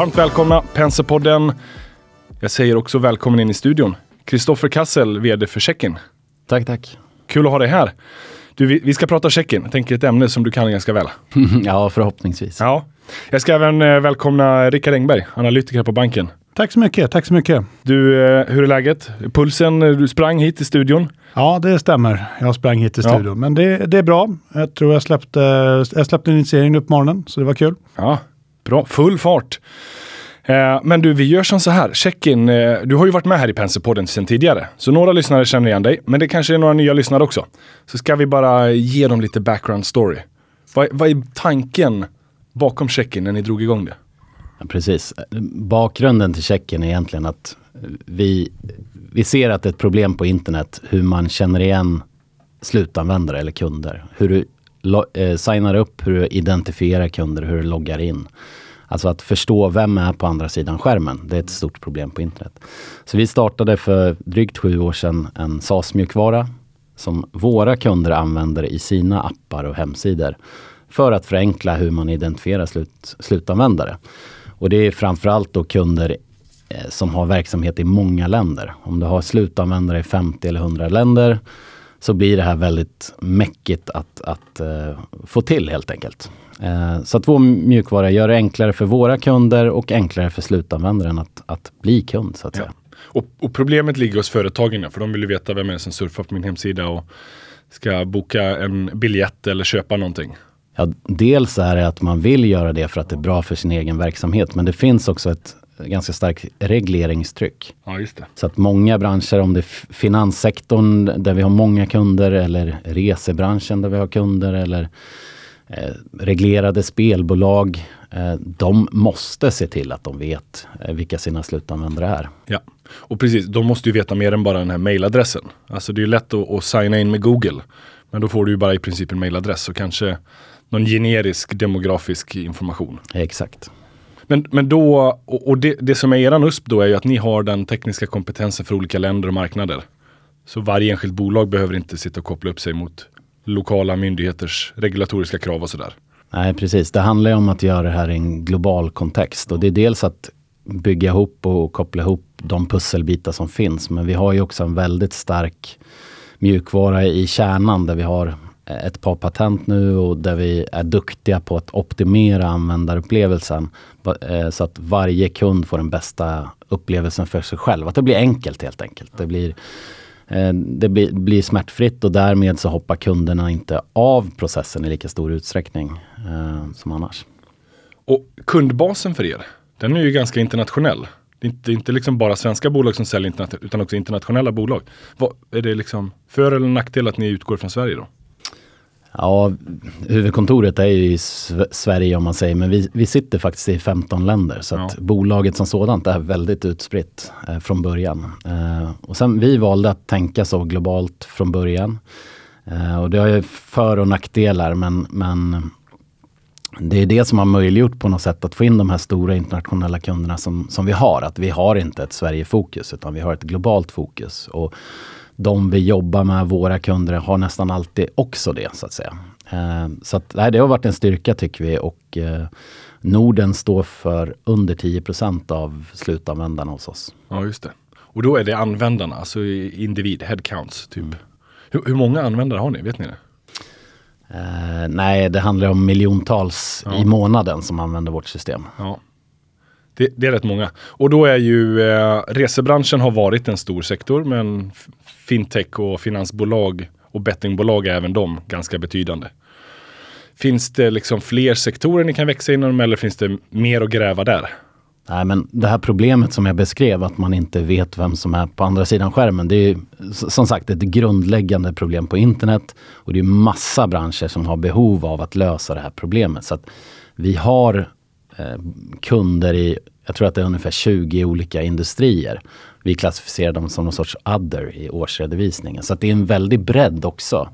Varmt välkomna Penserpodden. Jag säger också välkommen in i studion. Kristoffer Kassel, VD för Checkin. Tack, tack. Kul att ha dig här. Du, vi, vi ska prata Checkin. Jag tänker ett ämne som du kan ganska väl. ja, förhoppningsvis. Ja. Jag ska även eh, välkomna Rickard Engberg, analytiker på banken. Tack så mycket, tack så mycket. Du, eh, hur är läget? Pulsen, eh, du sprang hit till studion. Ja, det stämmer. Jag sprang hit till Ja. studion. Men det, det är bra. Jag tror jag släppte, jag släppte initieringen upp på morgonen, så det var kul. Ja, bra. Full fart. Eh, men du, vi gör som så här. Check-in. Eh, du har ju varit med här i Penserpodden sedan tidigare. Så några lyssnare känner igen dig. Men det kanske är några nya lyssnare också. Så ska vi bara ge dem lite background story. Vad, vad är tanken bakom check-in när ni drog igång det? Ja, precis. Bakgrunden till checken är egentligen att vi, vi ser att det är ett problem på internet hur man känner igen slutanvändare eller kunder. Hur du lo- eh, signar upp, hur du identifierar kunder, hur du loggar in. Alltså att förstå vem är på andra sidan skärmen. Det är ett stort problem på internet. Så vi startade för drygt sju år sedan en SaaS-mjukvara som våra kunder använder i sina appar och hemsidor för att förenkla hur man identifierar slut, slutanvändare. Och det är framförallt då kunder eh, som har verksamhet i många länder. Om du har slutanvändare i 50 eller 100 länder så blir det här väldigt mäckigt att, att eh, få till helt enkelt. Eh, så att vår mjukvara gör det enklare för våra kunder och enklare för slutanvändaren att, att bli kund så att Ja. säga. Och, och problemet ligger hos företagen, för de vill ju veta vem är det som surfar på min hemsida och ska boka en biljett eller köpa någonting. Ja, dels är det att man vill göra det för att det är bra för sin egen verksamhet. Men det finns också ett ganska starkt regleringstryck. Ja. Så att många branscher, om det är finanssektorn där vi har många kunder eller resebranschen där vi har kunder eller eh, reglerade spelbolag. Eh, de måste se till att de vet eh, vilka sina slutanvändare är. Ja, och precis. De måste ju veta mer än bara den här mailadressen. Alltså det är lätt att, att signa in med Google. Men då får du ju bara i princip en mailadress och kanske någon generisk demografisk information. Exakt. Men, men då, och, och det, det som är eran USP då är ju att ni har den tekniska kompetensen för olika länder och marknader. Så varje enskilt bolag behöver inte sitta och koppla upp sig mot lokala myndigheters regulatoriska krav och sådär. Nej, precis. Det handlar ju om att göra det här i en global kontext. Och det är dels att bygga ihop och koppla ihop de pusselbitar som finns. Men vi har ju också en väldigt stark mjukvara i kärnan där vi har Eh, ett par patent nu och där vi är duktiga på att optimera användarupplevelsen. Eh, så att varje kund får den bästa upplevelsen för sig själv. Att det blir enkelt helt enkelt. Det blir, eh, det blir, blir smärtfritt och därmed så hoppar kunderna inte av processen i lika stor utsträckning som annars. Och kundbasen för er, den är ju ganska internationell. Det är inte, det är inte liksom bara svenska bolag som säljer internationellt, utan också internationella bolag. Vad, är det liksom för eller nackdel att ni utgår från Sverige då? Ja, huvudkontoret är ju i Sve- Sverige om man säger, men vi, vi sitter faktiskt i 15 länder. Så Ja. bolaget som sådant är väldigt utspritt eh, från början. Eh, och sen vi valde att tänka så globalt från början. Eh, och det har ju för och nackdelar, men, men det är det som har möjliggjort på något sätt att få in de här stora internationella kunderna som, som vi har. Att vi har inte ett Sverige-fokus, utan vi har ett globalt fokus. Och de vi jobbar med, våra kunder, har nästan alltid också det så att säga. Eh, så att, nej, det har varit en styrka tycker vi och eh, Norden står för under 10% av slutanvändarna hos oss. Ja, just det. Och då är det användarna, alltså individ, headcounts typ. Hur, hur många användare har ni? Vet ni det? Eh, nej, det handlar om miljontals Ja. i månaden som använder vårt system. Ja. Det, det är rätt många. Och då är ju eh, resebranschen har varit en stor sektor, men fintech och finansbolag och bettingbolag är även de ganska betydande. Finns det liksom fler sektorer ni kan växa inom eller finns det mer att gräva där? Nej, men det här problemet som jag beskrev, att man inte vet vem som är på andra sidan skärmen. Det är ju, som sagt ett grundläggande problem på internet. Och det är massa branscher som har behov av att lösa det här problemet. Så att vi har Eh, kunder i, jag tror att det är ungefär 20 olika industrier. Vi klassificerar dem som någon sorts other i årsredovisningen. Så att det är en väldig bredd också.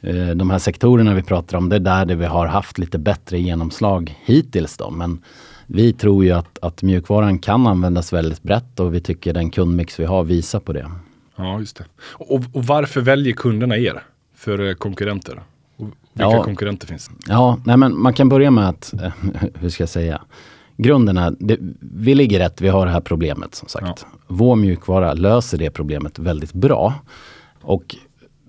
Eh, de här sektorerna vi pratar om, det är där vi har haft lite bättre genomslag hittills. Då. Men vi tror ju att, att mjukvaran kan användas väldigt brett och vi tycker den kundmix vi har visar på det. Ja, just det. Och, och varför väljer kunderna er för eh, konkurrenter? Vilka Ja. konkurrenter finns? Ja, nej men man kan börja med att, eh, hur ska jag säga? grunden är, det, vi ligger rätt, vi har det här problemet som sagt. Ja. Vår mjukvara löser det problemet väldigt bra. Och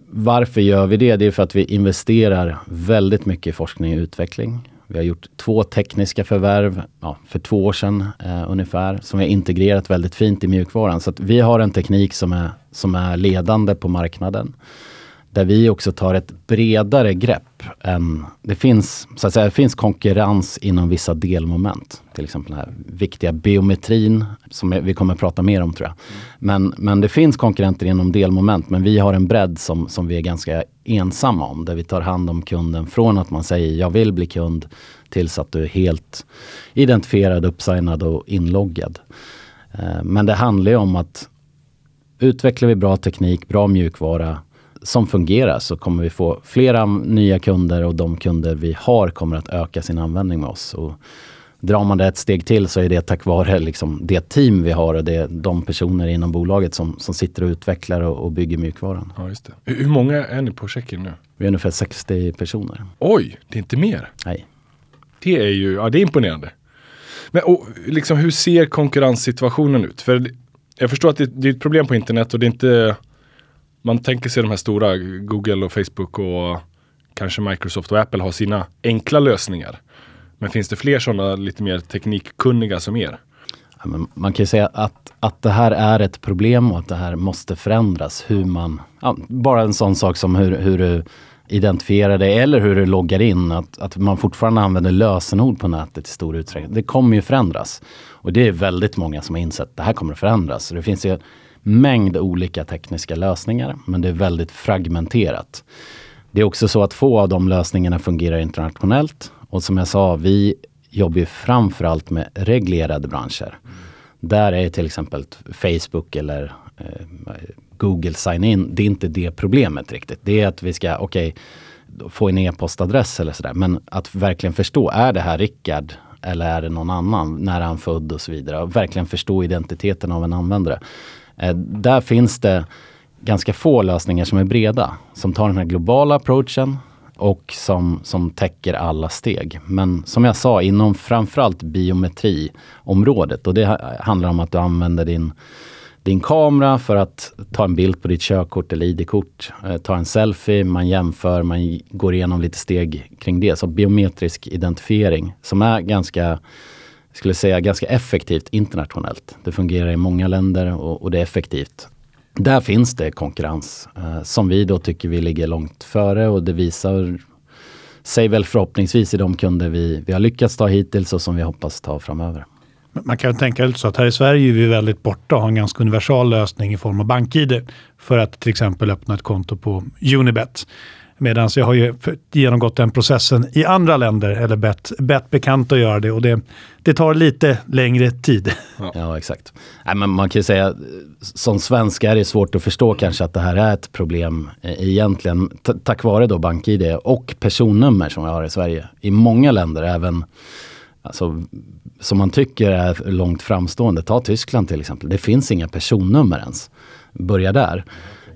varför gör vi det? Det är för att vi investerar väldigt mycket i forskning och utveckling. Vi har gjort två tekniska förvärv ja, för två år sedan eh, ungefär, som vi har integrerat väldigt fint i mjukvaran. Så vi har en teknik som är, som är ledande på marknaden där vi också tar ett bredare grepp än... Det finns, så att säga, det finns konkurrens inom vissa delmoment. Till exempel den här viktiga biometrin som vi kommer att prata mer om tror jag. Men, men det finns konkurrenter inom delmoment men vi har en bredd som, som vi är ganska ensamma om. Där vi tar hand om kunden från att man säger jag vill bli kund tills att du är helt identifierad, uppsignad och inloggad. Eh, men det handlar ju om att utvecklar vi bra teknik, bra mjukvara som fungerar så kommer vi få flera nya kunder och de kunder vi har kommer att öka sin användning med oss. Och drar man det ett steg till så är det tack vare liksom det team vi har och det, de personer inom bolaget som, som sitter och utvecklar och, och bygger mjukvaran. Ja, just det. Hur många är ni på Checkin nu? Vi är ungefär 60 personer. Oj, det är inte mer? Nej. Det är ju ja, det är imponerande. Men och, liksom, hur ser konkurrenssituationen ut? För jag förstår att det, det är ett problem på internet och det är inte man tänker sig de här stora, Google och Facebook och kanske Microsoft och Apple har sina enkla lösningar. Men finns det fler sådana lite mer teknikkunniga som er? Ja, man kan ju säga att, att det här är ett problem och att det här måste förändras. Hur man, ja, bara en sån sak som hur, hur du identifierar dig eller hur du loggar in. Att, att man fortfarande använder lösenord på nätet i stor utsträckning. Det kommer ju förändras. Och det är väldigt många som har insett att det här kommer att förändras. Så det finns ju mängd olika tekniska lösningar, men det är väldigt fragmenterat. Det är också så att få av de lösningarna fungerar internationellt. Och som jag sa, vi jobbar ju framförallt med reglerade branscher. Där är till exempel Facebook eller eh, Google sign-in, det är inte det problemet riktigt. Det är att vi ska, okej, okay, få en e-postadress eller sådär. Men att verkligen förstå, är det här Rickard eller är det någon annan? När är han född och så vidare. Och verkligen förstå identiteten av en användare. Eh, där finns det ganska få lösningar som är breda. Som tar den här globala approachen och som, som täcker alla steg. Men som jag sa, inom framförallt biometriområdet och det handlar om att du använder din, din kamera för att ta en bild på ditt körkort eller ID-kort. Eh, ta en selfie, man jämför, man går igenom lite steg kring det. Så biometrisk identifiering som är ganska skulle säga ganska effektivt internationellt. Det fungerar i många länder och, och det är effektivt. Där finns det konkurrens eh, som vi då tycker vi ligger långt före och det visar sig väl förhoppningsvis i de kunder vi, vi har lyckats ta hittills och som vi hoppas ta framöver. Man kan tänka lite så att här i Sverige är vi väldigt borta och har en ganska universal lösning i form av BankID för att till exempel öppna ett konto på Unibet. Medan jag har ju genomgått den processen i andra länder, eller bett, bett bekanta att göra det. Och det, det tar lite längre tid. Ja, ja exakt. Nej, men man kan ju säga, som svensk är det svårt att förstå kanske att det här är ett problem eh, egentligen. tack vare då BankID och personnummer som vi har i Sverige. I många länder, även alltså, som man tycker är långt framstående. Ta Tyskland till exempel. Det finns inga personnummer ens. Börja där.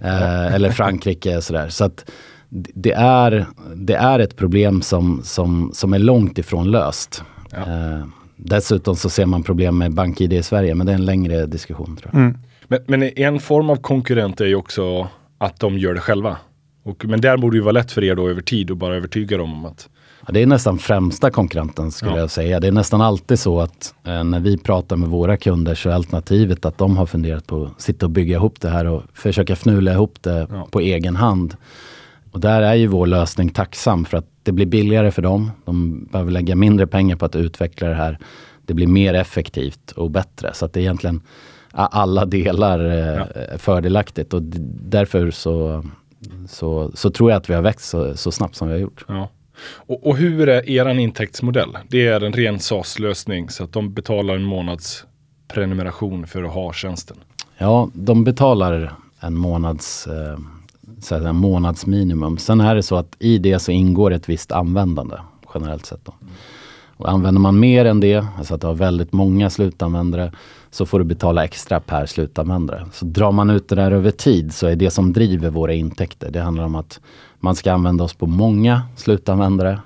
Eh, eller Frankrike sådär. Så att, det är, det är ett problem som, som, som är långt ifrån löst. Ja. Eh, dessutom så ser man problem med BankID i Sverige, men det är en längre diskussion. tror jag. Mm. Men, men, en form av konkurrent är ju också att de gör det själva. Och, men där borde det vara lätt för er då över tid att bara övertyga dem om att Ja, det är nästan främsta konkurrenten skulle ja. jag säga. Det är nästan alltid så att eh, när vi pratar med våra kunder så är alternativet att de har funderat på att sitta och bygga ihop det här och försöka fnula ihop det på egen hand. Och där är ju vår lösning tacksam för att det blir billigare för dem. De behöver lägga mindre pengar på att utveckla det här. Det blir mer effektivt och bättre. Så att det är egentligen alla delar ja. fördelaktigt och därför så, så, så tror jag att vi har växt så, så snabbt som vi har gjort. Ja. Och, och, hur är er intäktsmodell? Det är en ren SaaS-lösning så att de betalar en månads prenumeration för att ha tjänsten? Ja, de betalar en månads eh, så här, månadsminimum. Sen är det så att i det så ingår ett visst användande generellt sett. Då. Och använder man mer än det, alltså att du har väldigt många slutanvändare, så får du betala extra per slutanvändare. Så drar man ut det där över tid så är det som driver våra intäkter, det handlar om att man ska använda oss på många slutanvändare.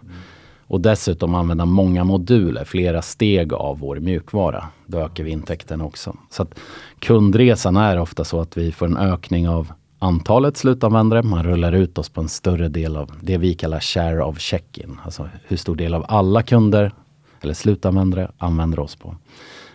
och dessutom använda många moduler, flera steg av vår mjukvara. Då ökar vi intäkterna också. Så att kundresan är ofta så att vi får en ökning av antalet slutanvändare. Man rullar ut oss på en större del av det vi kallar share of check-in. Alltså hur stor del av alla kunder eller slutanvändare använder oss på.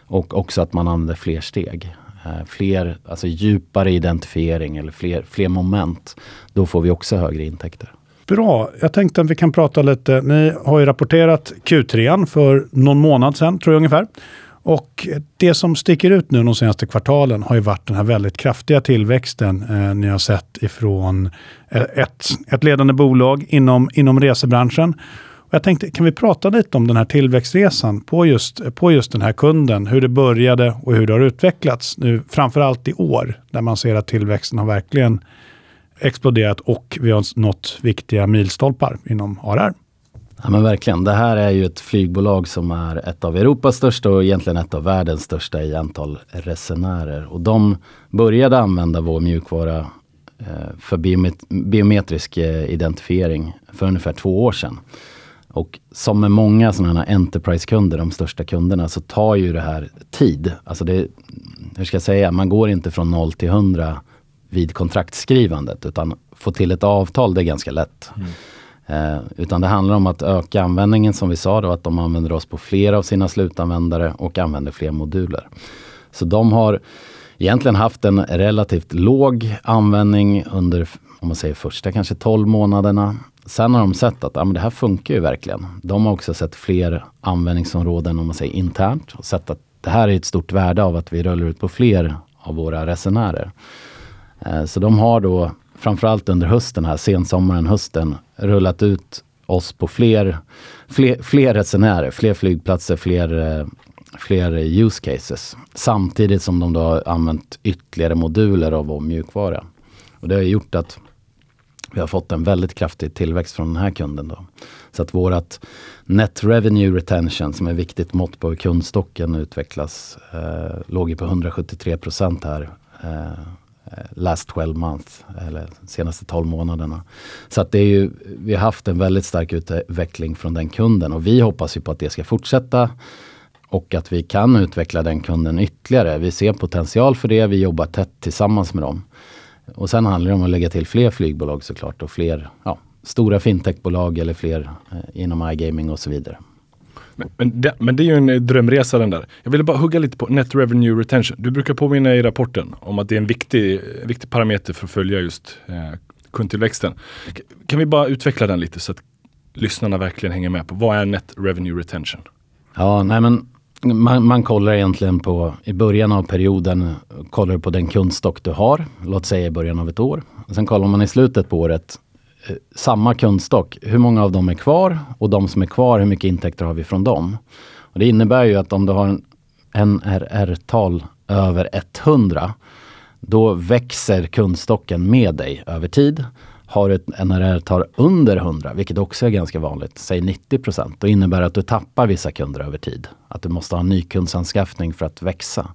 Och också att man använder fler steg. Eh, fler, alltså djupare identifiering eller fler, fler moment. Då får vi också högre intäkter. Bra. Jag tänkte att vi kan prata lite. Ni har ju rapporterat Q3 för någon månad sedan, tror jag ungefär. Och det som sticker ut nu de senaste kvartalen har ju varit den här väldigt kraftiga tillväxten eh, ni har sett ifrån eh, ett, ett ledande bolag inom, inom resebranschen. Och jag tänkte, kan vi prata lite om den här tillväxtresan på just, på just den här kunden? Hur det började och hur det har utvecklats nu, framförallt i år, där man ser att tillväxten har verkligen exploderat och vi har nått viktiga milstolpar inom ARR. Ja men verkligen. Det här är ju ett flygbolag som är ett av Europas största och egentligen ett av världens största i antal resenärer. Och de började använda vår mjukvara eh, för biometrisk eh, identifiering för ungefär två år sedan. Och som med många sådana här Enterprise-kunder, de största kunderna, så tar ju det här tid. Alltså det, hur ska jag säga, man går inte från 0 till 100 vid kontraktskrivandet, utan få till ett avtal, det är ganska lätt. Mm. Eh, utan det handlar om att öka användningen som vi sa då, att de använder oss på fler av sina slutanvändare och använder fler moduler. Så de har egentligen haft en relativt låg användning under, om man säger första kanske 12 månaderna. Sen har de sett att ja, men det här funkar ju verkligen. De har också sett fler användningsområden om man säger internt och sett att det här är ett stort värde av att vi rullar ut på fler av våra resenärer. Eh, så de har då framförallt under hösten här, sensommaren, hösten, rullat ut oss på fler, fler, fler resenärer, fler flygplatser, fler, eh, fler use cases. Samtidigt som de då har använt ytterligare moduler av vår mjukvara. Och det har gjort att vi har fått en väldigt kraftig tillväxt från den här kunden. Då. Så att vårat Net Revenue Retention som är ett viktigt mått på hur kundstocken utvecklas eh, låg på 173 procent här Eh, Eh, last 12 months, eller senaste 12 månaderna. Så att det är ju, vi har haft en väldigt stark utveckling från den kunden och vi hoppas ju på att det ska fortsätta och att vi kan utveckla den kunden ytterligare. Vi ser potential för det, vi jobbar tätt tillsammans med dem. Och sen handlar det om att lägga till fler flygbolag såklart och fler ja, stora fintechbolag eller fler eh, inom iGaming och så vidare. Men, men, det, men, det, är ju en eh, drömresa den där. Jag ville bara hugga lite på Net Revenue Retention. Du brukar påminna i rapporten om att det är en viktig, viktig parameter för att följa just eh, kundtillväxten. Kan vi bara utveckla den lite så att lyssnarna verkligen hänger med på vad är Net Revenue Retention? Ja, nej men man, man, kollar egentligen på, i början av perioden, kollar du på den kundstock du har, låt säga i början av ett år. Sen kollar man i slutet på året, Eh, samma kundstock, hur många av dem är kvar? Och de som är kvar, hur mycket intäkter har vi från dem? Och det innebär ju att om du har en NRR-tal över 100, då växer kundstocken med dig över tid. Har du ett NRR-tal under 100, vilket också är ganska vanligt, säg 90 procent, då innebär det att du tappar vissa kunder över tid. Att du måste ha en ny kundsanskaffning för att växa.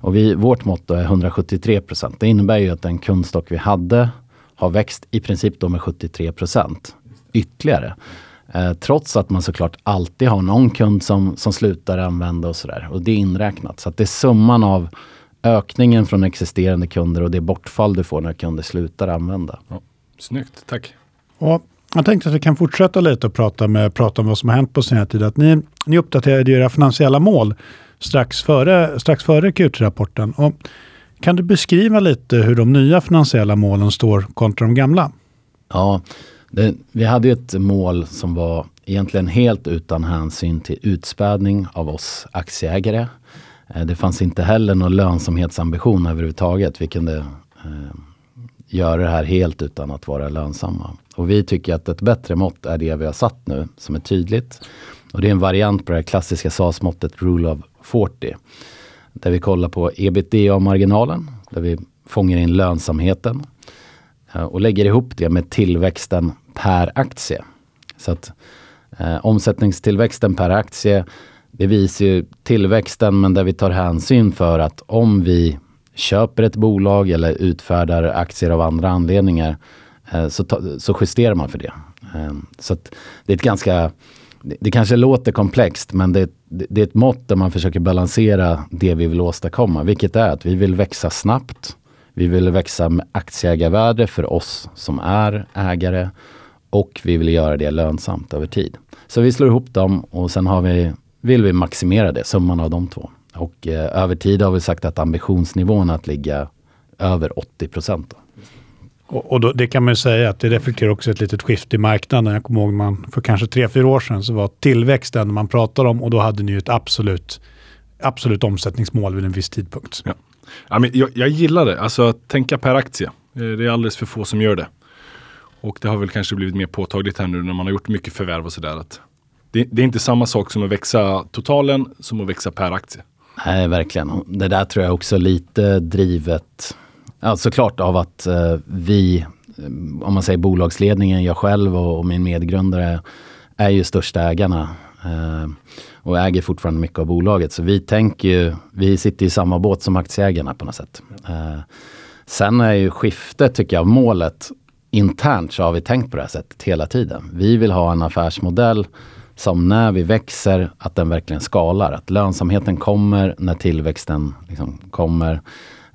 Och vi, vårt motto är 173 procent. Det innebär ju att den kundstock vi hade har växt i princip då med 73 procent ytterligare. Eh, trots att man såklart alltid har någon kund som, som slutar använda och sådär. Och det är inräknat. Så att det är summan av ökningen från existerande kunder och det bortfall du får när kunder slutar använda. Ja, snyggt, tack. Och jag tänkte att vi kan fortsätta lite och prata, med, prata om vad som har hänt på senare tid. Att ni, ni uppdaterade era finansiella mål strax före, strax före Q3-rapporten. Kan du beskriva lite hur de nya finansiella målen står kontra de gamla? Ja, det, vi hade ett mål som var egentligen helt utan hänsyn till utspädning av oss aktieägare. Eh, det fanns inte heller någon lönsamhetsambition överhuvudtaget. Vi kunde eh, göra det här helt utan att vara lönsamma. Och vi tycker att ett bättre mått är det vi har satt nu, som är tydligt. Och det är en variant på det här klassiska SAS-måttet Rule of 40. Där vi kollar på ebitda-marginalen, där vi fångar in lönsamheten eh, och lägger ihop det med tillväxten per aktie. Så att eh, omsättningstillväxten per aktie, det visar ju tillväxten men där vi tar hänsyn för att om vi köper ett bolag eller utfärdar aktier av andra anledningar eh, så, ta, så justerar man för det. Eh, så det är ett ganska det, kanske låter komplext men det, det, det är ett mått där man försöker balansera det vi vill åstadkomma. Vilket är att vi vill växa snabbt. Vi vill växa med aktieägarvärde för oss som är ägare och vi vill göra det lönsamt över tid. Så vi slår ihop dem och sen har vi, vill vi maximera det, summan av de två. Och eh, över tid har vi sagt att ambitionsnivån är att ligga över 80 procent. Och, och då, det kan man ju säga att det reflekterar också ett litet skifte i marknaden. Jag kommer ihåg man för kanske tre, fyra år sedan så var tillväxten man pratade om och då hade ni ju ett absolut, absolut omsättningsmål vid en viss tidpunkt. Ja. Ja, men jag, jag gillar det, alltså att tänka per aktie. Eh, Det är alldeles för få som gör det. Och det har väl kanske blivit mer påtagligt här nu när man har gjort mycket förvärv och sådär. Det, det är inte samma sak som att växa totalen som att växa per aktie. Nej, verkligen. Det där tror jag också lite drivet, ja, såklart av att eh, vi, eh, om man säger bolagsledningen, jag själv och, och min medgrundare är ju största ägarna eh, och äger fortfarande mycket av bolaget. Så vi tänker ju, vi sitter i samma båt som aktieägarna på något sätt. Eh, sen är ju skiftet, tycker jag, målet internt så har vi tänkt på det här sättet hela tiden. Vi vill ha en affärsmodell som när vi växer, att den verkligen skalar. Att lönsamheten kommer när tillväxten liksom kommer.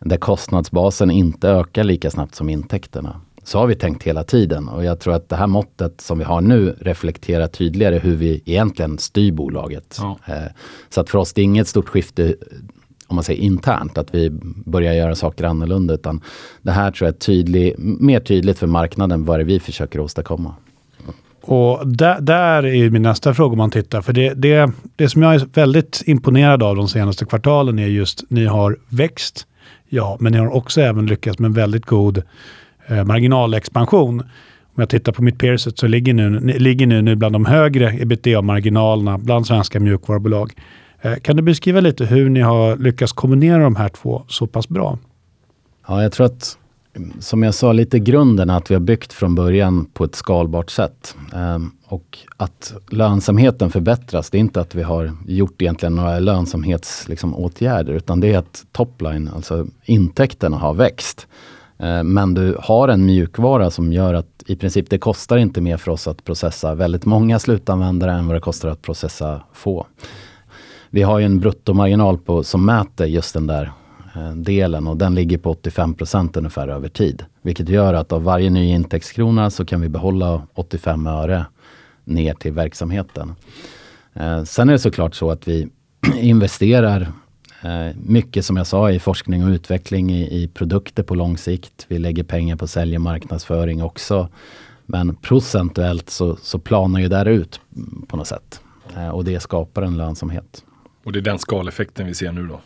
Där kostnadsbasen inte ökar lika snabbt som intäkterna. Så har vi tänkt hela tiden och jag tror att det här måttet som vi har nu reflekterar tydligare hur vi egentligen styr bolaget. Ja. Eh, Så att för oss det är inget stort skifte om man säger internt, att vi börjar göra saker annorlunda. Utan det här tror jag är tydlig, mer tydligt för marknaden vad det är vi försöker åstadkomma. Och där, där är min nästa fråga om man tittar. För det, det, det som jag är väldigt imponerad av de senaste kvartalen är just ni har växt, ja, men ni har också även lyckats med en väldigt god eh, marginalexpansion. Om jag tittar på mitt peerset så ligger nu, ni ligger nu, nu bland de högre ebitda-marginalerna bland svenska mjukvarubolag. Eh, kan du beskriva lite hur ni har lyckats kombinera de här två så pass bra? Ja, jag tror att som jag sa, lite grunden är att vi har byggt från början på ett skalbart sätt. Ehm, och att lönsamheten förbättras, det är inte att vi har gjort egentligen några lönsamhetsåtgärder, liksom, åtgärder, utan det är att topline, alltså intäkterna har växt. Ehm, men du har en mjukvara som gör att i princip det kostar inte mer för oss att processa väldigt många slutanvändare än vad det kostar att processa få. Vi har ju en bruttomarginal på, som mäter just den där delen och den ligger på 85% ungefär över tid. Vilket gör att av varje ny intäktskrona så kan vi behålla 85 öre ner till verksamheten. Eh, sen är det såklart så att vi investerar eh, mycket som jag sa i forskning och utveckling i, i produkter på lång sikt. Vi lägger pengar på sälj och marknadsföring också. Men procentuellt så, så planar ju där ut på något sätt. Eh, och det skapar en lönsamhet. Och det är den skaleffekten vi ser nu då.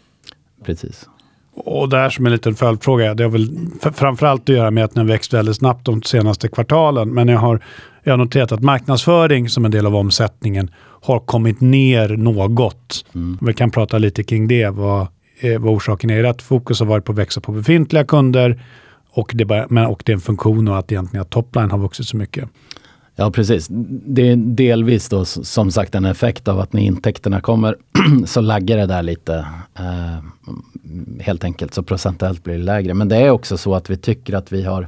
Precis. Och där som en liten följdfråga, det har väl framförallt att göra med att den växt väldigt snabbt de senaste kvartalen. Men jag har, jag har noterat att marknadsföring som en del av omsättningen har kommit ner något. Vi kan prata lite kring det, vad, eh, vad orsaken är. Att fokus har varit på att växa på befintliga kunder och det, bara, men, och det är en funktion och att egentligen att topline har vuxit så mycket. Ja, precis. Det är delvis då som sagt en effekt av att när intäkterna kommer så laggar det där lite. Eh, helt enkelt, så procentuellt blir det lägre. Men det är också så att vi tycker att vi har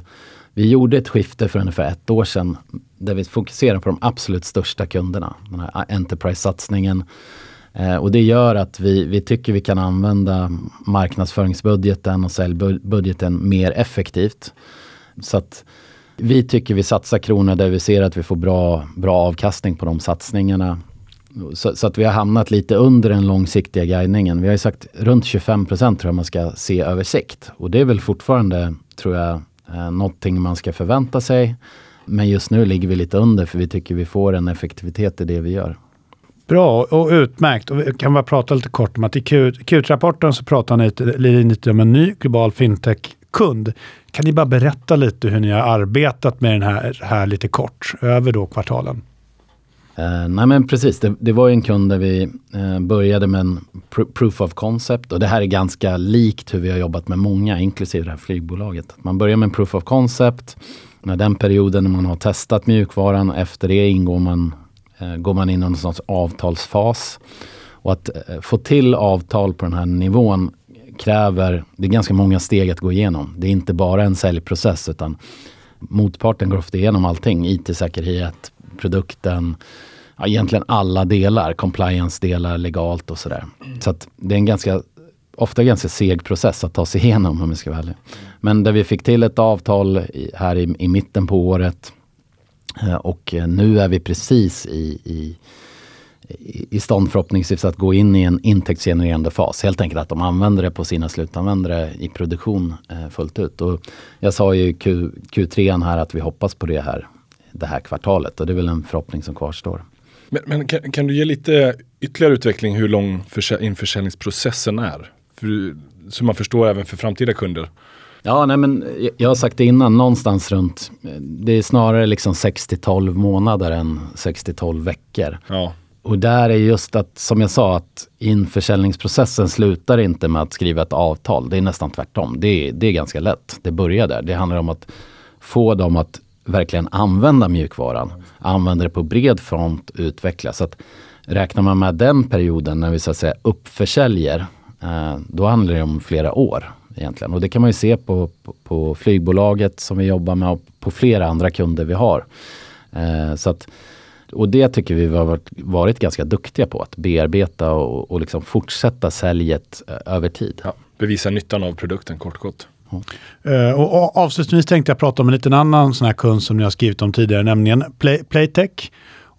vi gjorde ett skifte för ungefär ett år sedan där vi fokuserar på de absolut största kunderna. Den här eh, Enterprise-satsningen. Eh, och det gör att vi, vi tycker vi kan använda marknadsföringsbudgeten och säljbudgeten mer effektivt. Så att vi tycker vi satsar kronor där vi ser att vi får bra, bra avkastning på de satsningarna. Så, så att vi har hamnat lite under den långsiktiga guidningen. Vi har ju sagt runt 25 procent tror jag man ska se över sikt. Och det är väl fortfarande, tror jag, eh, någonting man ska förvänta sig. Men just nu ligger vi lite under för vi tycker vi får en effektivitet i det vi gör. Bra och utmärkt. Och vi kan bara prata lite kort om att i Q, Q-rapporten så pratar ni lite, lite om en ny global fintech-kund. Kan ni bara berätta lite hur ni har arbetat med den här, här lite kort över då kvartalen? Eh, nej men precis, det, det var ju en kund där vi eh, började med en pr- proof of concept och det här är ganska likt hur vi har jobbat med många, inklusive det här flygbolaget. Man börjar med en proof of concept, när den perioden när man har testat mjukvaran, efter det ingår man, eh, går man in i någon sorts avtalsfas. Och att eh, få till avtal på den här nivån kräver, det är ganska många steg att gå igenom. Det är inte bara en säljprocess utan motparten går ofta igenom allting. IT-säkerhet, produkten, ja, egentligen alla delar, compliance-delar, legalt och sådär. Så att det är en ganska, ofta ganska seg process att ta sig igenom om vi ska vara. Men där vi fick till ett avtal i, här i, i mitten på året eh, och nu är vi precis i, i i stånd förhoppningsvis att gå in i en intäktsgenererande fas. Helt enkelt att de använder det på sina slutanvändare i produktion eh, fullt ut. Och jag sa ju Q, Q3 här att vi hoppas på det här det här kvartalet och det är väl en förhoppning som kvarstår. Men, men kan, kan, du ge lite ytterligare utveckling hur lång införsäljningsprocessen är? För, så man förstår även för framtida kunder. Ja, nej men jag har sagt det innan, någonstans runt, det är snarare liksom 6 12 månader än 6 12 veckor. Ja. Och där är just att, som jag sa, att införsäljningsprocessen slutar inte med att skriva ett avtal. Det är nästan tvärtom. Det är, det är ganska lätt. Det börjar där. Det handlar om att få dem att verkligen använda mjukvaran. Använda det på bred front, utveckla. Så att räknar man med den perioden när vi så att säga uppförsäljer, eh, då handlar det om flera år egentligen. Och det kan man ju se på, på, på flygbolaget som vi jobbar med och på flera andra kunder vi har. Eh, så att, och det tycker vi har varit, varit ganska duktiga på, att bearbeta och, och liksom fortsätta säljet eh, över tid. Ja, bevisa nyttan av produkten kort kort. Uh, och avslutningsvis tänkte jag prata om en liten annan sån här kund som ni har skrivit om tidigare, nämligen Play, Playtech.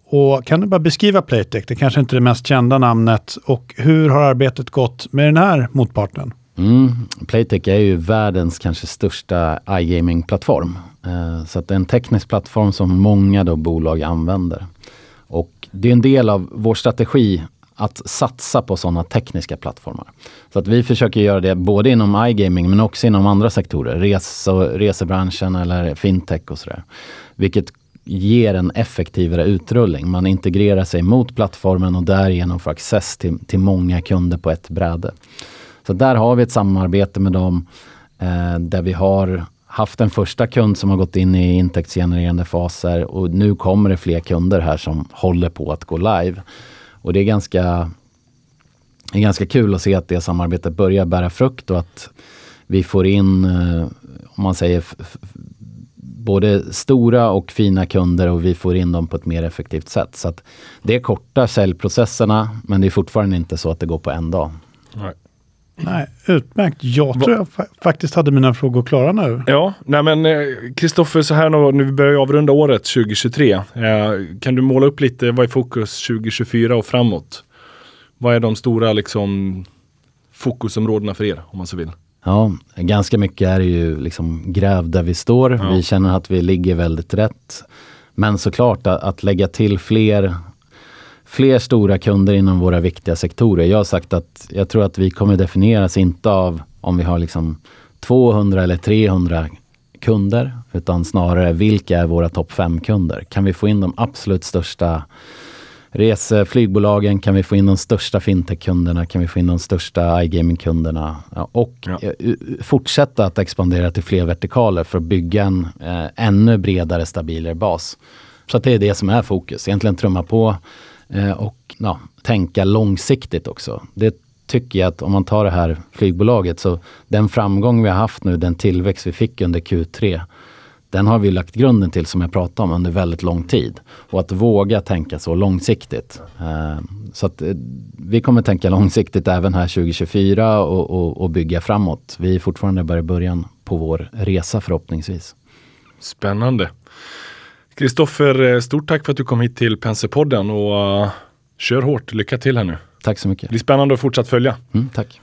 Och kan du bara beskriva Playtech? Det kanske inte är det mest kända namnet. Och hur har arbetet gått med den här motparten? Mm. Playtech är ju världens kanske största iGaming-plattform. Uh, så att det är en teknisk plattform som många då bolag använder. Och det är en del av vår strategi att satsa på sådana tekniska plattformar. Så att vi försöker göra det både inom iGaming men också inom andra sektorer. Rese, resebranschen eller fintech och sådär. Vilket ger en effektivare utrullning. Man integrerar sig mot plattformen och därigenom får access till, till många kunder på ett bräde. Så där har vi ett samarbete med dem eh, där vi har haft en första kund som har gått in i intäktsgenererande faser och nu kommer det fler kunder här som håller på att gå live. Och det är ganska, det är ganska kul att se att det samarbetet börjar bära frukt och att vi får in, eh, om man säger både stora och fina kunder och vi får in dem på ett mer effektivt sätt. Så att det är korta säljprocesserna men det är fortfarande inte så att det går på en dag. Nej. Nej, utmärkt. Jag tror jag fa faktiskt hade mina frågor klara nu. Ja, nej men Kristoffer, så här nu, nu börjar vi avrunda året 2023. Eh, kan du måla upp lite, vad är fokus 2024 och framåt? Vad är de stora liksom, fokusområdena för er, om man så vill? Ja, ganska mycket är ju liksom gräv där vi står. Ja. Vi känner att vi ligger väldigt rätt. Men såklart att, att lägga till fler fler stora kunder inom våra viktiga sektorer. Jag har sagt att jag tror att vi kommer definieras inte av om vi har liksom 200 eller 300 kunder, utan snarare vilka är våra topp 5-kunder? Kan vi få in de absolut största reseflygbolagen? Kan vi få in de största fintech-kunderna? Kan vi få in de största iGaming-kunderna? Ja, och ja. Eh, fortsätta att expandera till fler vertikaler för att bygga en eh, ännu bredare, stabilare bas. Så att det är det som är fokus. Egentligen trumma på Eh, och ja, tänka långsiktigt också. Det tycker jag att om man tar det här flygbolaget så den framgång vi har haft nu, den tillväxt vi fick under Q3, den har vi lagt grunden till som jag pratade om under väldigt lång tid. Och att våga tänka så långsiktigt. Eh, så att eh, vi kommer tänka långsiktigt även här 2024 och, och, och bygga framåt. Vi är fortfarande bara i början på vår resa förhoppningsvis. Spännande. Kristoffer, eh, stort tack för att du kom hit till Penserpodden och uh, kör hårt. Lycka till här nu. Tack så mycket. Det blir spännande att fortsatt följa. Mm, tack.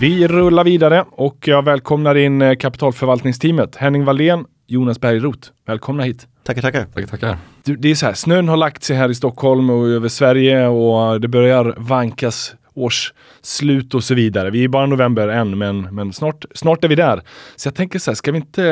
Vi rullar vidare och jag välkomnar in eh, kapitalförvaltningsteamet. Henning Wallén, Jonas Bergroth. Välkomna hit. Tackar, tackar. tackar, tackar. Du, det är så här, snön har lagt sig här i Stockholm och över Sverige och det börjar vankas årsslut och så vidare. Vi är bara november än, men, men snart, snart är vi där. Så jag tänker så här, ska vi, inte,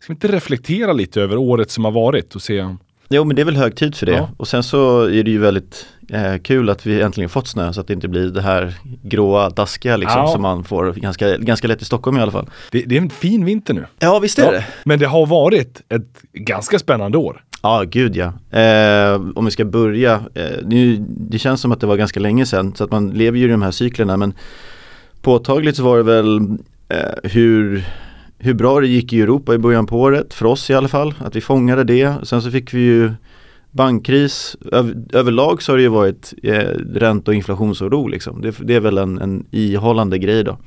ska vi inte reflektera lite över året som har varit och se Jo men det är väl hög tid för det. Ja. Och sen så är det ju väldigt eh, kul att vi äntligen fått snö så att det inte blir det här gråa, daskiga liksom ja. som man får ganska, ganska lätt i Stockholm i alla fall. Det, det är en fin vinter nu. Ja visst är ja. det. Men det har varit ett ganska spännande år. Ja, gud ja. Eh, om vi ska börja, eh, det, det, känns som att det var ganska länge sedan så att man lever ju i de här cyklerna men påtagligt så var det väl eh, hur, hur bra det gick i Europa i början på året, för oss i alla fall, att vi fångade det. Sen så fick vi ju bankkris. Över, överlag så har det ju varit eh, ränta och inflationsoro liksom. Det, det är väl en, en ihållande grej då.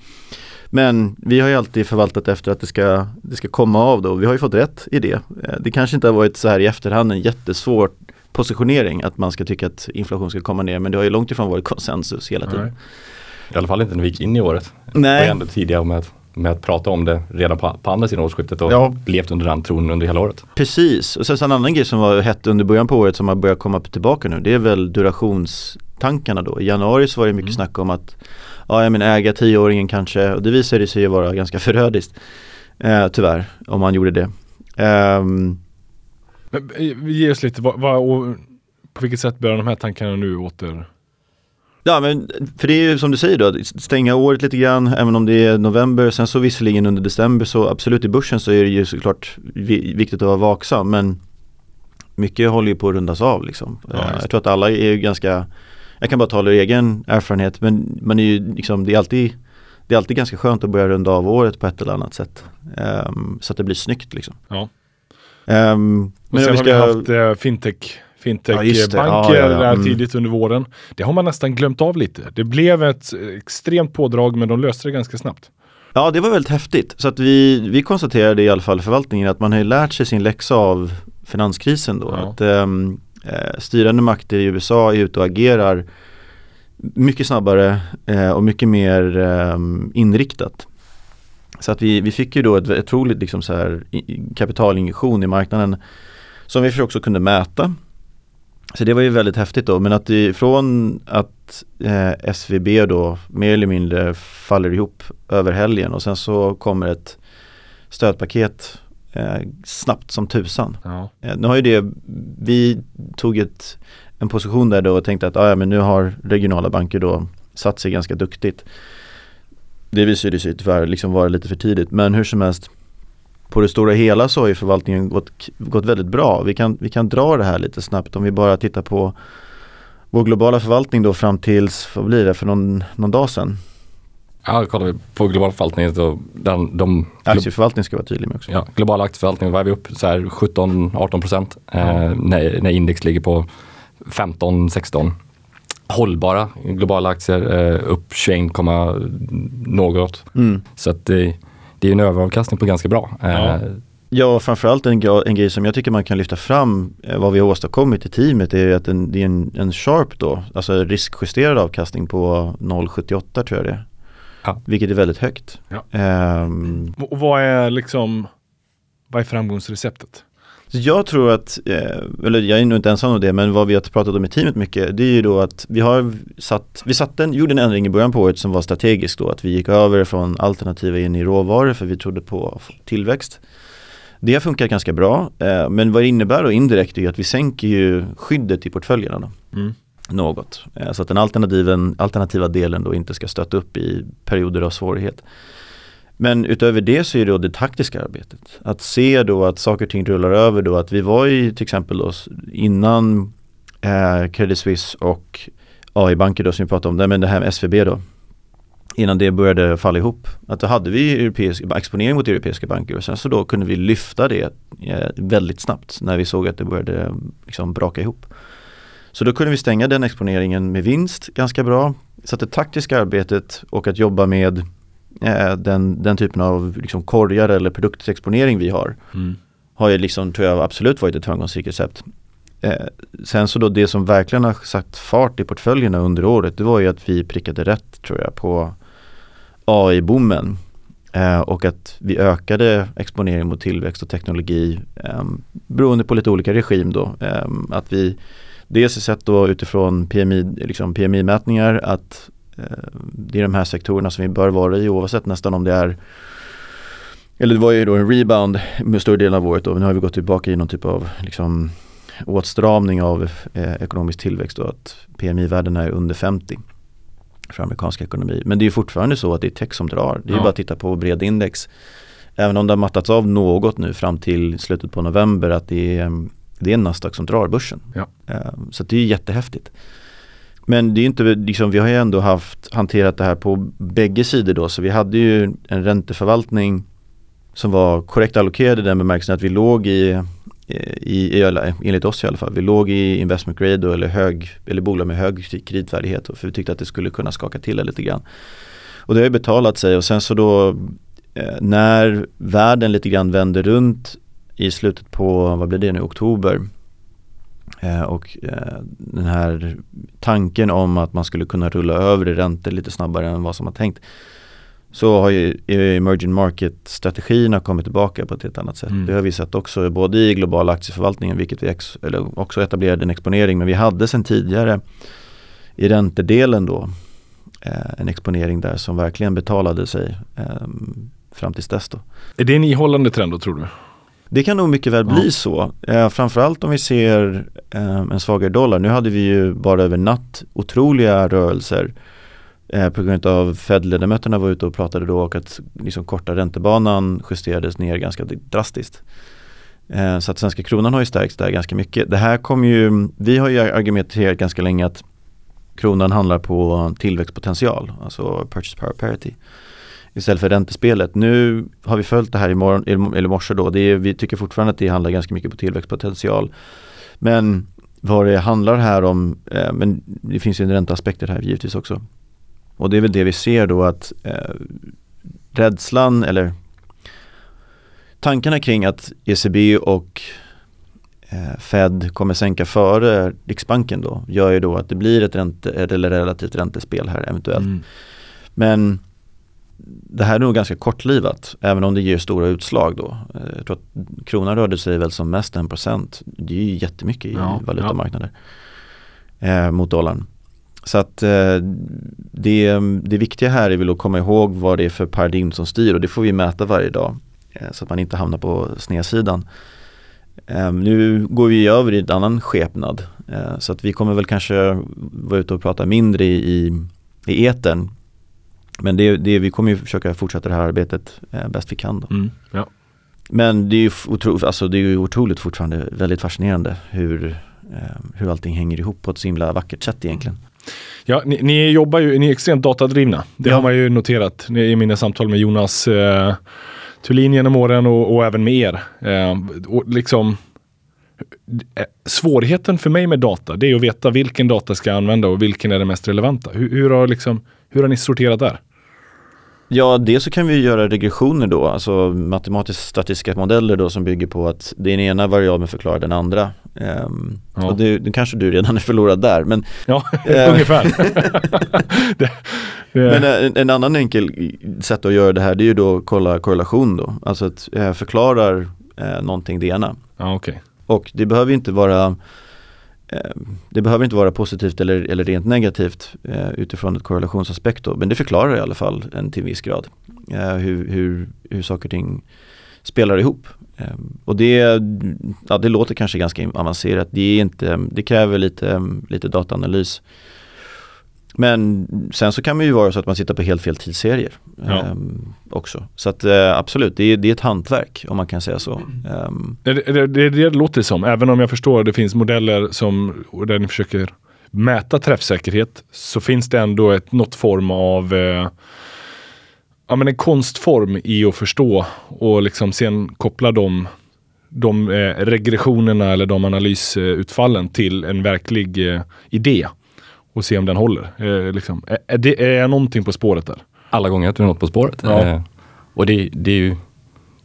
Men vi har ju alltid förvaltat efter att det ska, det ska komma av då. Vi har ju fått rätt i det. Eh, det kanske inte har varit så här i efterhand en jättesvår positionering att man ska tycka att inflation ska komma ner men det har ju långt ifrån varit konsensus hela tiden. Nej. I alla fall inte när vi gick in i året. Nej. Vi var ändå tidiga med att, med att prata om det redan på, på andra sidan årsskiftet och ja. levt under den tron under hela året. Precis, och sen en annan grej som var hett under början på året som har börjat komma tillbaka nu det är väl durationstankarna då. I januari så var det mycket mm. snack om att ja, jag menar äga tioåringen kanske och det visade sig ju vara ganska förödiskt. Eh, tyvärr, om man gjorde det. Um, Men, eh, ge oss lite, vad, vad, på vilket sätt börjar de här tankarna nu åter Ja men för det är ju som du säger då, stänga året lite grann även om det är november. Sen så visserligen under december så absolut i börsen så är det ju såklart viktigt att vara vaksam men mycket håller ju på att rundas av liksom. Ja, jag tror att alla är ju ganska jag kan bara tala ur egen erfarenhet men man är ju liksom, det är alltid det är alltid ganska skönt att börja runda av året på ett eller annat sätt. Um, så att det blir snyggt liksom. Ja. Um, men sen vi ska... har vi haft uh, fintech fintechbanker ja, ja, ja, mm. tidigt under våren. Det har man nästan glömt av lite. Det blev ett extremt pådrag men de löste det ganska snabbt. Ja det var väldigt häftigt. Så att vi, vi konstaterade i alla fall förvaltningen att man har lärt sig sin läxa av finanskrisen då. Att, um, eh, styrande makter i USA är ute och agerar mycket snabbare eh, och mycket mer eh, inriktat. Så att vi, vi fick ju då ett otroligt liksom så här, kapitalinjektion i marknaden som vi också kunde mäta. Så det var ju väldigt häftigt då men att från att eh, SVB då mer eller mindre faller ihop över helgen och sen så kommer ett stödpaket eh, snabbt som tusan. Ja. Eh, nu har ju det, vi tog ett, en position där då och tänkte att ah, ja, men nu har regionala banker då satt sig ganska duktigt. Det visade sig tyvärr liksom vara lite för tidigt men hur som helst på det stora hela så har ju förvaltningen gått, gått väldigt bra. Vi kan, vi kan dra det här lite snabbt om vi bara tittar på vår globala förvaltning då fram tills, vad blir det, för någon, någon dag sedan. Ja, kollar vi på global förvaltning så den, de Aktieförvaltning ska vara tydlig med också. Ja, global aktieförvaltning var vi upp så 17-18 procent mm. eh, när, när, index ligger på 15-16. Hållbara globala aktier eh, upp 21, något. Mm. Så att det, det är en överavkastning på ganska bra. Ja. Eh, ja, framförallt en, en grej som jag tycker man kan lyfta fram eh, vad vi har åstadkommit i teamet är att en, det är en, en sharp då, alltså riskjusterad avkastning på 0,78 tror jag det är. Ja. Vilket är väldigt högt. Ja. Um, och vad är liksom, vad är framgångsreceptet? jag tror att, eh, eller jag är nog inte ensam om det, men vad vi har pratat om i teamet mycket, det är ju då att vi har satt, vi satte en, gjorde en ändring i början på året som var strategisk då, att vi gick över från alternativa in i råvaror för vi trodde på tillväxt. Det har funkat ganska bra, eh, men vad det innebär då indirekt är att vi sänker ju skyddet i portföljerna. Då. Mm något. Eh, så att den alternativen, alternativa delen då inte ska stöta upp i perioder av svårighet. Men utöver det så är det då det taktiska arbetet. Att se då att saker och ting rullar över då. Att vi var ju till exempel då innan eh, Credit Suisse och AI-banker då som vi pratade om, det, men det här med SVB då. Innan det började falla ihop. Att då hade vi europeisk, exponering mot europeiska banker och sen så då kunde vi lyfta det eh, väldigt snabbt när vi såg att det började liksom braka ihop. Så då kunde vi stänga den exponeringen med vinst ganska bra. Så att det taktiska arbetet och att jobba med eh, den, den typen av liksom korgar eller produktexponering vi har mm. har ju liksom, tror jag, absolut varit ett framgångsrikt recept. Eh, sen så då det som verkligen har satt fart i portföljerna under året det var ju att vi prickade rätt tror jag på AI-boomen. Eh, och att vi ökade exponering mot tillväxt och teknologi eh, beroende på lite olika regim då. Eh, att vi Dels är sett då utifrån PMI, liksom PMI-mätningar att eh, det är de här sektorerna som vi bör vara i oavsett nästan om det är eller det var ju då en rebound med större delen av året men nu har vi gått tillbaka i någon typ av liksom, åtstramning av eh, ekonomisk tillväxt och att PMI-värdena är under 50 för amerikansk ekonomi. Men det är fortfarande så att det är tech som drar. Det är ja. bara att titta på bred index. Även om det har mattats av något nu fram till slutet på november att det är det är Nasdaq som drar börsen. Ja. Ehm, så det är jättehäftigt. Men det är inte, liksom, vi har ju ändå haft hanterat det här på bägge sidor då. Så vi hade ju en ränteförvaltning som var korrekt allokerade i den bemärkelsen att vi låg i, i, i enligt oss i alla fall, vi låg i investment grade då, eller, hög, eller bolag med hög kreditvärdighet för vi tyckte att det skulle kunna skaka till det lite grann. Och det har ju betalat sig och sen så då eh, när världen lite grann vände runt i slutet på, vad blir det nu, oktober eh, och eh, den här tanken om att man skulle kunna rulla över i räntor lite snabbare än vad som var tänkt så har ju emerging market-strategierna kommit tillbaka på ett helt annat sätt. Mm. Det har vi sett också både i globala aktieförvaltningen, vilket vi ex, eller också etablerade en exponering, men vi hade sedan tidigare i räntedelen då eh, en exponering där som verkligen betalade sig eh, fram tills dess då. Är det en ihållande trend då tror du? Det kan nog mycket väl bli så. Eh, framförallt om vi ser eh, en svagare dollar. Nu hade vi ju bara över natt otroliga rörelser eh, på grund av Fed-ledamöterna var ute och pratade då och att liksom korta räntebanan justerades ner ganska drastiskt. Eh, så att svenska kronan har ju stärkts där ganska mycket. Det här kommer ju, vi har ju argumenterat ganska länge att kronan handlar på tillväxtpotential, alltså purchase power parity istället för räntespelet. Nu har vi följt det här imorgon, eller morse då. Det är, vi tycker fortfarande att det handlar ganska mycket på tillväxtpotential. Men vad det handlar här om, eh, men det finns ju en ränteaspekter här givetvis också. Och det är väl det vi ser då att eh, rädslan eller tankarna kring att ECB och eh, Fed kommer sänka före Riksbanken då gör ju då att det blir ett, ränte, eller relativt räntespel här eventuellt. Mm. Men det här är nog ganska kortlivat, även om det ger stora utslag då. Eh, jag tror att kronan rörde sig väl som mest 1%. Det är ju jättemycket i ja, valutamarknader ja. Eh, mot dollarn. Så att eh, det, det viktiga här är väl att komma ihåg vad det är för paradigm som styr och det får vi mäta varje dag. Eh, så att man inte hamnar på snedsidan. Eh, nu går vi över i en annan skepnad. Eh, så att vi kommer väl kanske vara ute och prata mindre i, i, i etern men det, det, vi kommer ju försöka fortsätta det här arbetet eh, bäst vi kan. Då. Mm, ja. Men det är ju otro, alltså det är ju otroligt fortfarande väldigt fascinerande hur, eh, hur allting hänger ihop på ett så himla vackert sätt egentligen. Ja, ni, ni jobbar ju, ni är extremt datadrivna. Det ja. har man ju noterat i mina samtal med Jonas eh, Thulin genom åren och, och även med er. Eh, och liksom, eh, svårigheten för mig med data, det är att veta vilken data ska jag använda och vilken är den mest relevanta. Hur, hur har, liksom, hur har ni sorterat där? Ja, dels så kan vi göra regressioner då, alltså matematiskt statistiska modeller då som bygger på att den ena variabeln förklarar den andra. Um, ja. Och det, det, kanske du redan är förlorad där. Men, ja, äh, ungefär. det, det. Men en, en, annan enkel sätt att göra det här det är ju då att kolla korrelation då. Alltså att äh, förklarar äh, någonting det ena. Ja, okay. Och det behöver inte vara Eh, Ehm, det behöver inte vara positivt eller, eller rent negativt eh, utifrån ett korrelationsaspekt då, men det förklarar i alla fall en till viss grad eh, hur, hur, hur saker och ting spelar ihop. Eh, och det, ja, det låter kanske ganska avancerat, det, är inte, det kräver lite, lite dataanalys. Men sen så kan det ju vara så att man sitter på helt fel tidsserier ja. um, också. Så att uh, absolut, det är, det är ett hantverk om man kan säga så. Um, det, det, det, det låter som, även om jag förstår att det finns modeller som, där ni försöker mäta träffsäkerhet, så finns det ändå ett, något form av uh, ja, men en konstform i att förstå och liksom sen koppla de, de eh, regressionerna eller de analysutfallen till en verklig eh, idé och se om den håller. Eh, liksom. är, är, det, är jag någonting på spåret där? Alla gånger att du är något på spåret. Ja. Eh, och det, det, är ju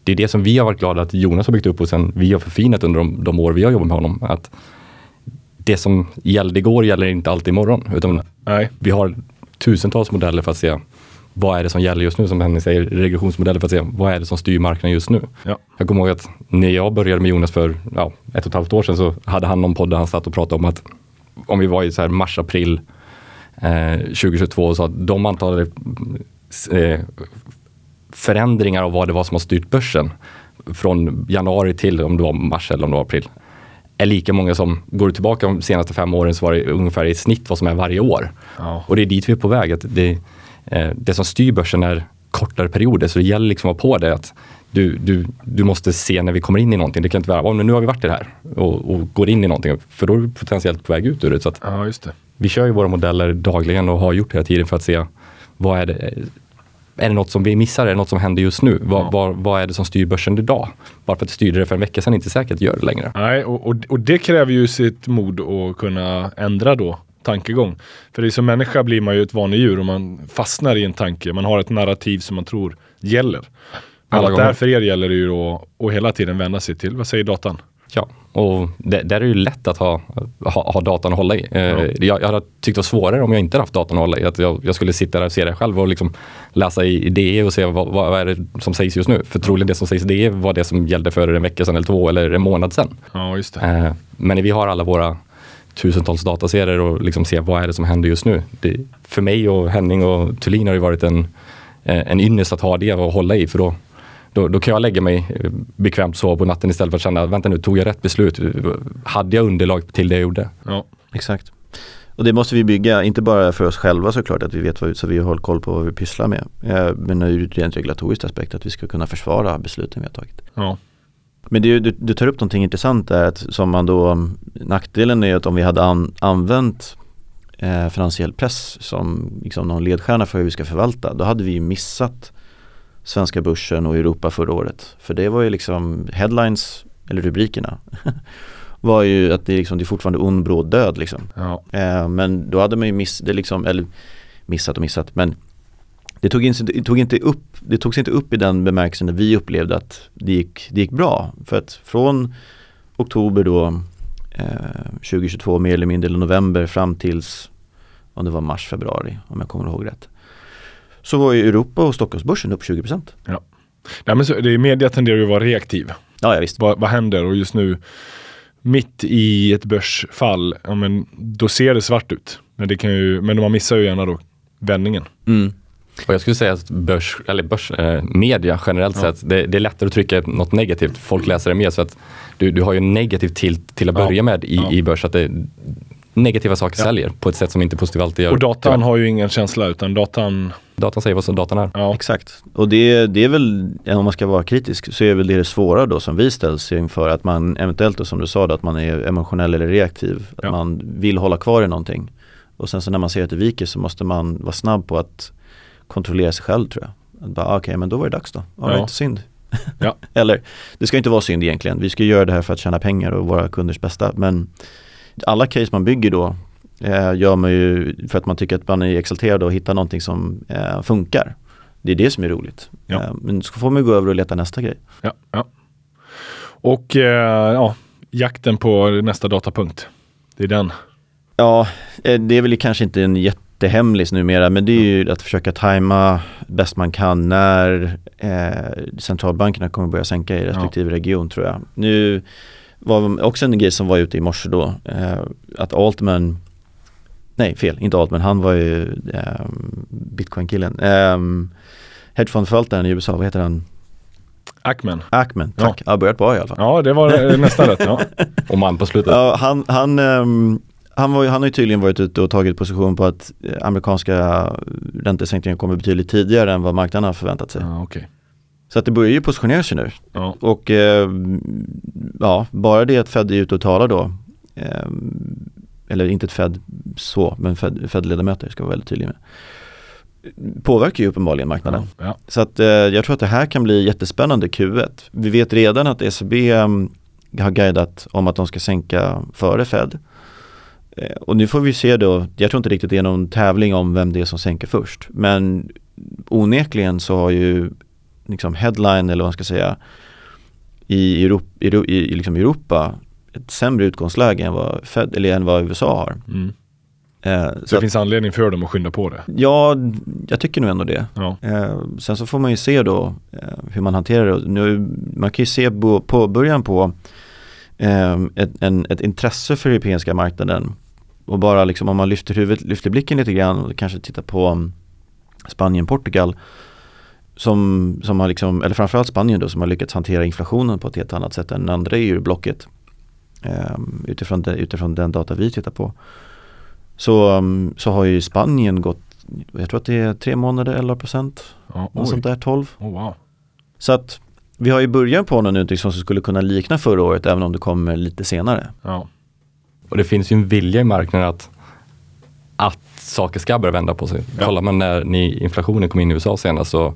det är det som vi har varit glada att Jonas har byggt upp och sen vi har förfinat under de, de år vi har jobbat med honom. Att det som gällde igår gäller inte alltid imorgon. Utan Nej. Vi har tusentals modeller för att se vad är det som gäller just nu, som Henning säger, regressionsmodeller för att se vad är det som styr marknaden just nu. Ja. Jag kommer ihåg att när jag började med Jonas för ja, ett och ett halvt år sedan så hade han någon podd där han satt och pratade om att om vi var i så här mars, april eh, 2022 och sa att de antalet eh, förändringar av vad det var som har styrt börsen från januari till om det var mars eller om det var april är lika många som går tillbaka de senaste fem åren så var det ungefär i snitt vad som är varje år. Ja. Och det är dit vi är på väg. Att det, eh, det som styr börsen är kortare perioder så det gäller liksom att vara på det. Att du, du, du måste se när vi kommer in i någonting. Det kan inte vara, oh, nu har vi varit i det här och, och går in i någonting, för då är du potentiellt på väg ut ur det. Så att ja, just det. Vi kör ju våra modeller dagligen och har gjort hela tiden för att se vad är det, är det något som vi missar? Är det något som händer just nu? Vad, Ja. vad, vad är det som styr börsen idag? Bara för att det styrde det för en vecka sedan inte säkert gör det längre. Nej, och, och, och det kräver ju sitt mod att kunna ändra då tankegång. För som människa blir man ju ett vanedjur och man fastnar i en tanke. Man har ett narrativ som man tror gäller. Alla gånger. där för er gäller det ju då att hela tiden vända sig till, vad säger datan? Ja, och det, där är det ju lätt att ha, ha, ha datan att hålla i. Eh, Ja. jag, jag hade tyckt det var svårare om jag inte haft datan att hålla i. Att jag, jag skulle sitta där och se det själv och liksom läsa i i DE och se vad, vad, vad är det som sägs just nu. För troligen det som sägs i DE var det som gällde för en vecka sedan eller två eller en månad sedan. Ja, just det. Eh, men vi har alla våra tusentals dataserier och liksom se vad är det som händer just nu. Det, för mig och Henning och Thulin har det varit en, eh, en ynnest att ha det och hålla i för då, då, då kan jag lägga mig eh, bekvämt så på natten istället för att känna, vänta nu, tog jag rätt beslut? Hade jag underlag till det jag gjorde? Ja. Exakt. Och det måste vi bygga, inte bara för oss själva såklart, att vi vet vad, så vi har koll på vad vi pysslar med. Men ur ett rent regulatoriskt aspekt, att vi ska kunna försvara besluten vi har tagit. Ja. Men det, du, du tar upp någonting intressant där, att som man då, nackdelen är att om vi hade an, använt eh, finansiell press som liksom någon ledstjärna för hur vi ska förvalta, då hade vi missat svenska börsen och Europa förra året. För det var ju liksom headlines, eller rubrikerna, var ju att det, är liksom, det är fortfarande ond bråd död liksom. Ja. Eh, men då hade man ju miss, det liksom, eller missat och missat, men det, tog in, det, tog inte upp, det togs inte upp i den bemärkelsen när vi upplevde att det gick, det gick bra. För att från oktober då eh, 2022 mer eller mindre, eller november fram tills om det var mars, februari om jag kommer ihåg rätt. Så var ju Europa och Stockholmsbörsen upp 20%. Nej, men så, det är media tenderar ju att vara reaktiv. Ja, ja visst. Vad, vad händer? Och just nu, mitt i ett börsfall, ja, men, då ser det svart ut. Men, det kan ju, men man missar ju gärna då vändningen. Mm. Och jag skulle säga att börs, eller börs, eh, media generellt Ja. sett, det, det är lättare att trycka något negativt. Folk läser det mer så att du, du har ju negativt till, till att Ja. börja med i, Ja. i börs. Att det, negativa saker Ja. säljer på ett sätt som inte positiva alltid gör. Och datan Tyvärr. har ju ingen känsla utan datan, Datan säger vad som datan är. ja. Exakt. Och det, det är väl, om man ska vara kritisk, så är väl det det svåra då som vi ställs inför att man eventuellt då, som du sa då, att man är emotionell eller reaktiv. Att Ja. man vill hålla kvar i någonting. Och sen så när man ser att det viker så måste man vara snabb på att kontrollera sig själv tror jag. Att bara, ah, Okej, men då var det dags då. All Ja. right, synd. Ja. eller, det ska inte vara synd egentligen. Vi ska göra det här för att tjäna pengar och våra kunders bästa. Men alla case man bygger då eh, gör man ju för att man tycker att man är exalterad och hittar någonting som eh, funkar. Det är det som är roligt. Ja. Eh, men så får man gå över och leta nästa grej. Ja, ja. Och eh, ja, jakten på nästa datapunkt. Det är den. Ja, eh, det är väl kanske inte en jättehemlis numera men det är ju att försöka tajma bäst man kan när eh, centralbankerna kommer börja sänka i respektive region tror jag. Nu var också en grej som var ute i morse då, eh, att Altman, nej fel, inte Altman, han var ju eh, bitcoin-killen. Eh, hedgefondförvaltaren i USA, vad heter han? Ackman. Ackman, Ja. tack. Ja. börjat bra i alla fall. Ja, det var nästan rätt. Ja. Och man på slutet. Ja, han, han, ehm, han, var, han har ju tydligen varit ute och tagit position på att eh, amerikanska räntesänkningar kommer betydligt tidigare än vad marknaden har förväntat sig. Ja, okej. Så att det börjar ju positionera sig nu. Ja. Och eh, ja, bara det att Fed är ute och talar då, eh, eller inte ett Fed så, men Fed- Fed-ledamöter ska vara väldigt tydliga med, påverkar ju uppenbarligen marknaden. Ja. Så att eh, jag tror att det här kan bli jättespännande Q1. Vi vet redan att ECB mm, har guidat om att de ska sänka före Fed. Eh, och nu får vi se då, jag tror inte riktigt det är någon tävling om vem det är som sänker först. Men onekligen så har ju liksom headline eller vad man ska säga i Europa, i, i liksom Europa ett sämre utgångsläge än vad, Fed, eller än vad USA har. Mm. Eh, Så så det att, finns anledning för dem att skynda på det. ja, jag tycker nog ändå det. Ja. Eh, sen så får man ju se då eh, hur man hanterar det. Nu, man kan ju se på, på början på eh, ett, en, ett intresse för europeiska marknaden. Och bara liksom om man lyfter huvudet, lyfter blicken lite grann och kanske tittar på um, Spanien, Portugal. Som, som har liksom, eller framförallt Spanien då som har lyckats hantera inflationen på ett helt annat sätt än andra EU-blocket. Eh, utifrån, det, utifrån den data vi tittar på. Så, um, så har ju Spanien gått, jag tror att det är tre månader 11 procent. Ja, Något sånt där 12. Oh, wow. Så att vi har ju början på någonting som skulle kunna likna förra året även om det kommer lite senare. Ja. Och det finns ju en vilja i marknaden att saker ska börja vända på sig. Ja. Kollar man när ni, inflationen kom in i USA senast så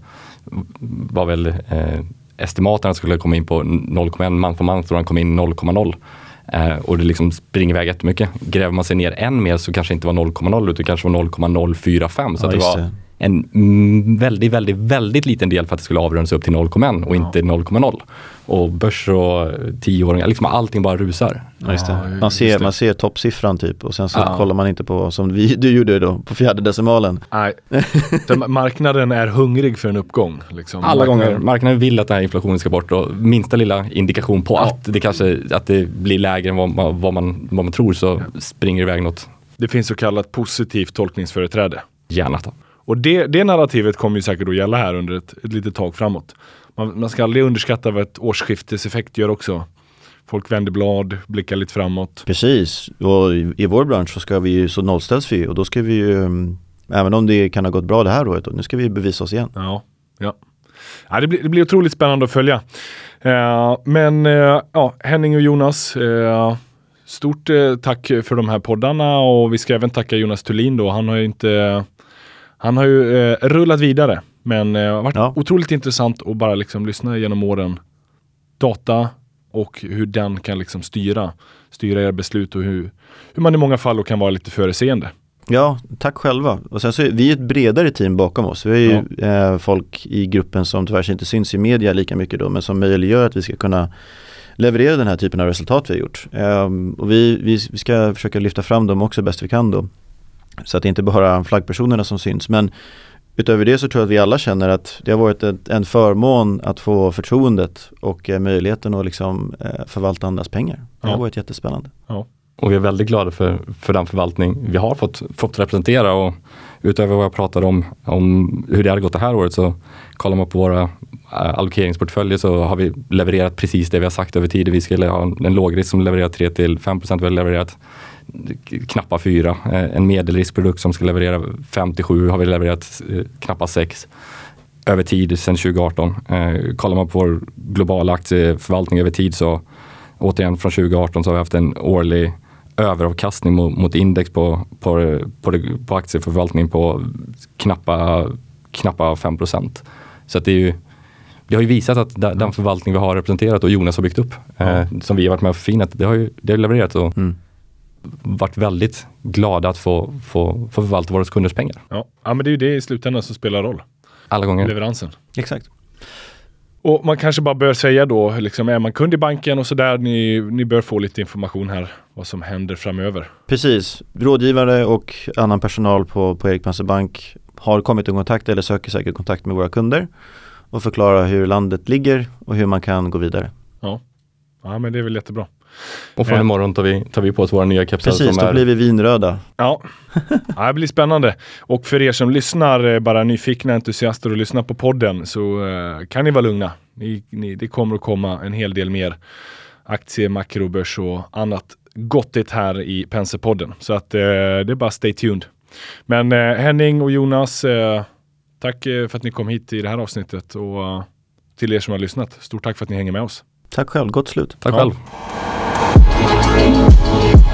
var väl eh, estimaten skulle komma in på 0,1 man för man tror han kom in 0,0. Eh, och det liksom springer iväg jättemycket. Gräver man sig ner än mer så kanske det inte var 0,0 utan kanske var 0,045. Så ja, det var. En väldigt, väldigt, väldigt liten del för att det skulle avrundas upp till 0,1 och ja. inte 0,0 och börs och tioåringar, liksom allting bara rusar. Ja, just det. Man ser, man ser toppsiffran typ och sen så ja. kollar man inte på, som vi, du gjorde då, på fjärde decimalen. Nej, marknaden är hungrig för en uppgång. Liksom. Alla marknaden... gånger, marknaden vill att den här inflationen ska bort och minsta lilla indikation på ja. att det kanske att det blir lägre än vad man, vad man, vad man tror så springer iväg något. Det finns så kallat positivt tolkningsföreträde. Gärna. Och det, det narrativet kommer ju säkert att gälla här under ett, ett litet tag framåt man, man ska aldrig underskatta vad ett årsskifteseffekt gör också. Folk vänder blad, blickar lite framåt. Precis, och i, i vår bransch så ska vi ju, så nollställs vi och då ska vi ju, mm, även om det kan ha gått bra det här året, nu ska vi bevisa oss igen. Ja, ja. ja det, blir, det blir otroligt spännande att följa. Uh, men uh, ja, Henning och Jonas, uh, stort tack för de här poddarna och vi ska även tacka Jonas Thulin då. Han har ju inte, han har ju rullat vidare men eh, det har varit ja. otroligt intressant att bara liksom lyssna genom åren. Data och hur den kan liksom styra, styra era beslut och hur, hur man i många fall kan vara lite förutseende. Ja, tack själva. Och sen så är vi ett bredare team bakom oss. Vi har ju ja. eh, folk i gruppen som tyvärr inte syns i media lika mycket då, men som möjliggör att vi ska kunna leverera den här typen av resultat vi har gjort. Eh, och vi, vi, vi ska försöka lyfta fram dem också bäst vi kan då. Så att det inte bara är flaggpersonerna som syns. Men Utöver det så tror jag att vi alla känner att det har varit ett, en förmån att få förtroendet och eh, möjligheten att liksom, eh, förvalta andras pengar. Det har varit jättespännande. Ja. Och vi är väldigt glada för, för den förvaltning vi har fått, fått representera och utöver vad jag pratade om, om hur det har gått det här året så kollar man på våra äh, allokeringsportföljer så har vi levererat precis det vi har sagt över tid. Vi skulle ha en, en lågrisk som levererar 3 till 5 procent. Vi har levererat knappa fyra. Eh, en medelriskprodukt som ska leverera 57 har vi levererat eh, knappa sex över tid sedan 2018. Eh, kollar man på vår globala aktieförvaltning över tid så återigen från 2018 så har vi haft en årlig överavkastning mot, mot index på, på, på, på aktieförvaltning på knappa, knappa 5 Så att det är ju vi har ju visat att den förvaltning vi har representerat och Jonas har byggt upp, eh, som vi har varit med och förfinat, det har ju det har levererat. Och, mm varit väldigt glada att få, få, få förvalta våra kunders pengar. Ja. ja, men det är ju det i slutändan som spelar roll. Alla gånger. Leveransen. Exakt. Och man kanske bara bör säga då, liksom, är man kund i banken och sådär, ni, ni bör få lite information här vad som händer framöver. Precis, rådgivare och annan personal på, på Erik Penser Bank har kommit i kontakt eller söker säkert kontakt med våra kunder och förklarar hur landet ligger och hur man kan gå vidare. Ja, ja men det är väl jättebra. Och från imorgon tar vi, tar vi på oss våra nya kepsar. Precis, då är... blir vi vinröda. Ja. ja, det blir spännande. Och för er som lyssnar, eh, bara nyfikna entusiaster och lyssnar på podden så uh, kan ni vara lugna. Ni, ni, det kommer att komma en hel del mer aktie, makro, börs och annat gottigt här i Penserpodden. Så att uh, det är bara stay tuned. Men uh, Henning och Jonas, tack för att ni kom hit i det här avsnittet och till er som har lyssnat, stort tack för att ni hänger med oss. Tack själv, gott slut. Tack ja. själv. Música